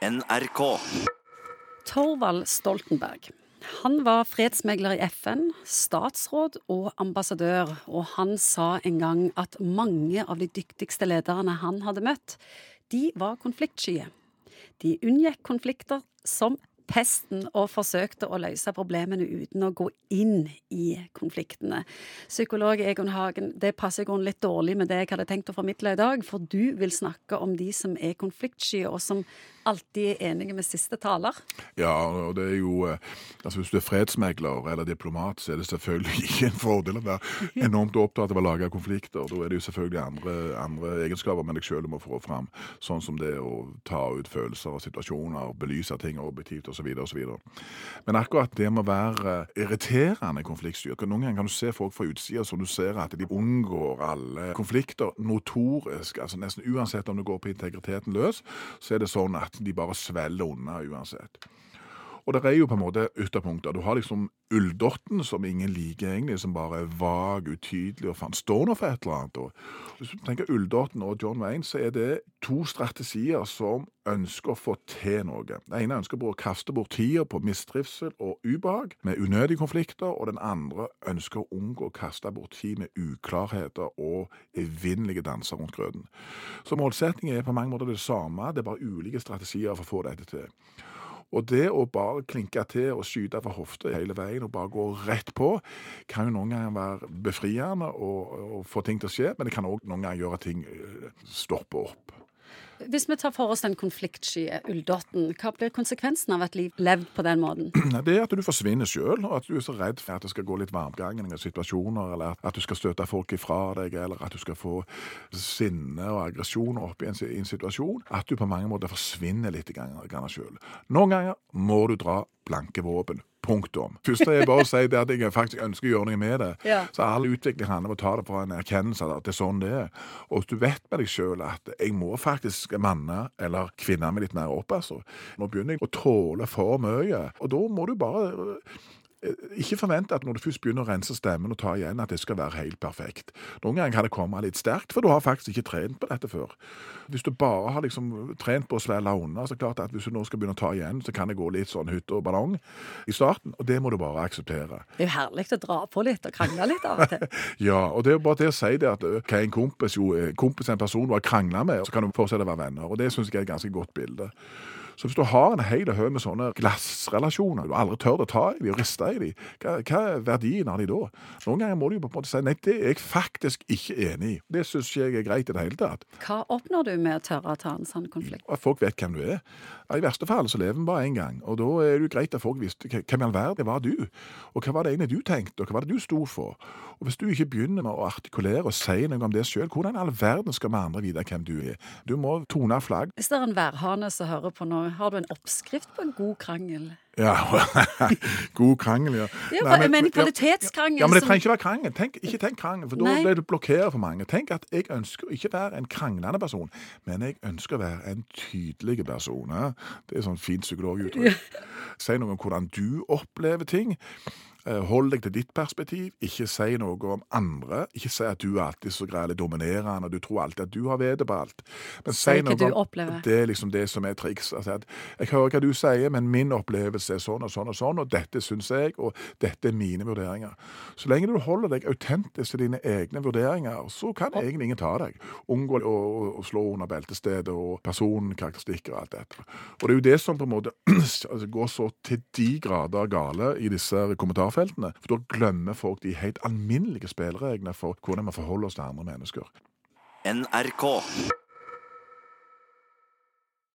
NRK. Torvald Stoltenberg. Han var fredsmegler i FN, statsråd og ambassadør, og han sa en gang at mange av de dyktigste lederne han hadde møtt, de var konfliktskye. De unngikk konflikter som pesten og forsøkte å løse problemene uten å gå inn i konfliktene. Psykolog Egon Hagen, det passer i grunnen litt dårlig med det jeg hadde tenkt å formidle i dag, for du vil snakke om de som er konfliktsky, og som alltid er enige med siste taler. Ja, og det er jo eh, altså Hvis du er fredsmegler eller diplomat, så er det selvfølgelig ikke en fordel å være enormt opptatt av å lage konflikter. Da er det jo selvfølgelig andre, andre egenskaper med deg sjøl du må få fram, sånn som det å ta ut følelser og situasjoner, belyse ting objektivt osv. osv. Men akkurat det med å være irriterende konfliktstyrt Noen ganger kan du se folk fra utsida som du ser at de unngår alle konflikter notorisk. altså Nesten uansett om du går på integriteten løs, så er det sånn at de bare svelger unna uansett. Og det er jo på en måte ytterpunkter. Du har liksom ulldotten, som ingen liker egentlig, som bare er vag, utydelig og faen står nå for et eller annet. Og hvis du tenker ulldotten og John Wayne, så er det to strategier som ønsker å få til noe. Den ene ønsker å kaste bort tida på mistrivsel og ubehag med unødige konflikter, og den andre ønsker å unngå å kaste bort tid med uklarheter og evinnelige danser rundt grøten. Så målsettingen er på mange måter det samme, det er bare ulike strategier for å få dette til. Og det å bare klinke til og skyte fra hofta hele veien og bare gå rett på, kan jo noen ganger være befriende og, og få ting til å skje, men det kan òg noen ganger gjøre at ting eh, stopper opp. Hvis vi tar for oss den konfliktsky ulldotten, hva blir konsekvensen av et liv levd på den måten? Det er at du forsvinner sjøl, og at du er så redd for at det skal gå litt varmgang i situasjoner, eller at du skal støte folk ifra deg, eller at du skal få sinne og aggresjon opp i en, i en, situasjon, at du på mange måter forsvinner litt sjøl. Noen ganger må du dra blanke våpen. Punktum. Først er jeg bare si det at jeg faktisk ønsker å gjøre noe med det. Ja. Så all utvikling handler om å ta det fra en erkjennelse at det er sånn det er. Og du vet med deg sjøl at jeg må faktisk manne eller kvinne meg litt mer opp, altså. Nå begynner jeg å tåle for mye. Og da må du bare ikke forvente at når du først begynner å rense stemmen og ta igjen, at det skal være helt perfekt. Noen ganger kan det komme litt sterkt, for du har faktisk ikke trent på dette før. Hvis du bare har liksom trent på å svelge unna, så er det klart at hvis du nå skal begynne å ta igjen, så kan det gå litt sånn hytte og ballong i starten, og det må du bare akseptere. Det er jo herlig å dra på litt og krangle litt av og til. ja, og det er jo bare det å si det at eh, hva en kompis? Jo, kompis er en person du har krangla med, så kan du fortsette å være venner. Og det syns jeg er et ganske godt bilde. Så hvis du har en hel haug med sånne glassrelasjoner, du aldri tør å ta i dem og riste i dem, hva, hva, er verdien av dem da? Noen ganger må du jo på en måte si nei, det er jeg faktisk ikke enig i. Det syns ikke jeg er greit i det hele tatt. Hva oppnår du med å tørre å ta en sånn konflikt? At folk vet hvem du er. I verste fall så lever vi bare én gang, og da er det jo greit at folk visste hvem i all verden var du, og hva var det egentlig du tenkte, og hva var det du sto for? Og hvis du ikke begynner med å artikulere og si noe om det sjøl, hvordan i all verden skal vi andre vite hvem du er? Du må tone flagg. Hvis det er en værhane som hører på nå, har du en oppskrift på en god krangel? Ja, god krangel, ja. ja Nei, men, men, kvalitetskrangel. Ja, men det trenger ikke være krangel. Tenk, ikke tenk krangel, for da blir du blokkert for mange. Tenk at jeg ønsker ikke å være en kranglende person, men jeg ønsker å være en tydelig person. Det er sånn fint psykologuttrykk. Si noe om hvordan du opplever ting. Eh, hold deg til ditt perspektiv, ikke si noe om andre. Ikke si at du er alltid så grei eller dominerende, og du tror alltid at du har vedet på alt. Men si noe om Det er liksom det som er triks. Altså jeg hører hva du sier, men min opplevelse er sånn og sånn og sånn, og dette syns jeg, og dette er mine vurderinger. Så lenge du holder deg autentisk til dine egne vurderinger, så kan egentlig ingen ta deg. Unngå å, å slå under beltestedet og personkarakteristikker og alt dette. Og det er jo det som på en måte altså, går så til de grader gale i disse kommentarene kommentarfeltene. For da glemmer folk de helt alminnelige spillereglene for hvordan vi forholder oss til andre mennesker. NRK.